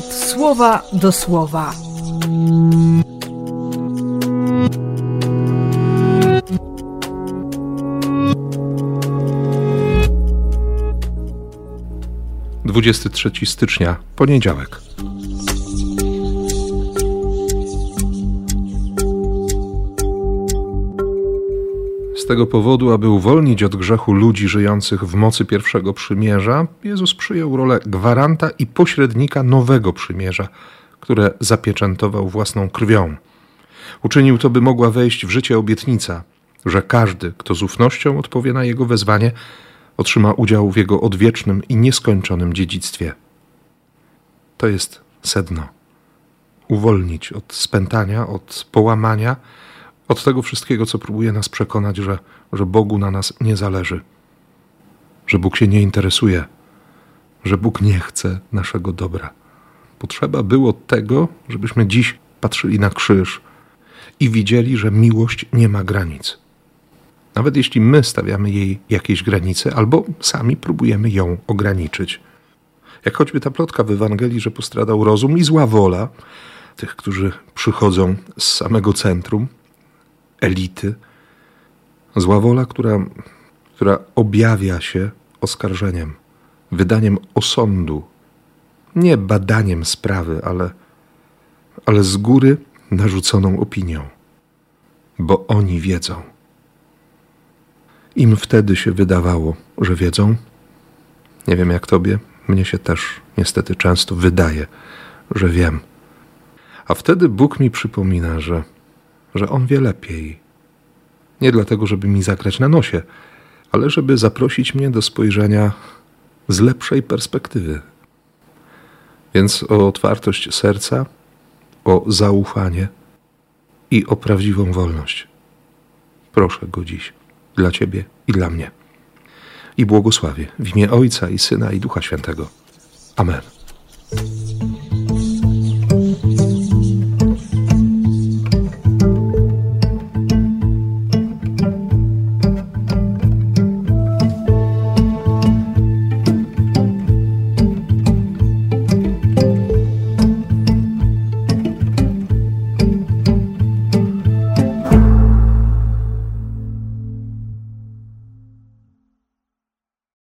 słowa do słowa. Dwudziesty trzeci stycznia, poniedziałek. Z tego powodu, aby uwolnić od grzechu ludzi żyjących w mocy pierwszego przymierza, Jezus przyjął rolę gwaranta i pośrednika nowego przymierza, które zapieczętował własną krwią. Uczynił to, by mogła wejść w życie obietnica, że każdy, kto z ufnością odpowie na jego wezwanie, otrzyma udział w jego odwiecznym i nieskończonym dziedzictwie. To jest sedno. Uwolnić od spętania, od połamania, od tego wszystkiego, co próbuje nas przekonać, że, że Bogu na nas nie zależy, że Bóg się nie interesuje, że Bóg nie chce naszego dobra. Potrzeba było tego, żebyśmy dziś patrzyli na krzyż i widzieli, że miłość nie ma granic. Nawet jeśli my stawiamy jej jakieś granice, albo sami próbujemy ją ograniczyć. Jak choćby ta plotka w Ewangelii, że postradał rozum i zła wola tych, którzy przychodzą z samego centrum, elity. Zła wola, która, która objawia się oskarżeniem, wydaniem osądu, nie badaniem sprawy, ale, ale z góry narzuconą opinią, bo oni wiedzą. Im wtedy się wydawało, że wiedzą. Nie wiem jak tobie, mnie się też niestety często wydaje, że wiem. A wtedy Bóg mi przypomina, że że on wie lepiej. Nie dlatego, żeby mi zagrać na nosie, ale żeby zaprosić mnie do spojrzenia z lepszej perspektywy. Więc o otwartość serca, o zaufanie i o prawdziwą wolność. Proszę go dziś dla Ciebie i dla mnie. I błogosławię w imię Ojca i Syna i Ducha Świętego. Amen.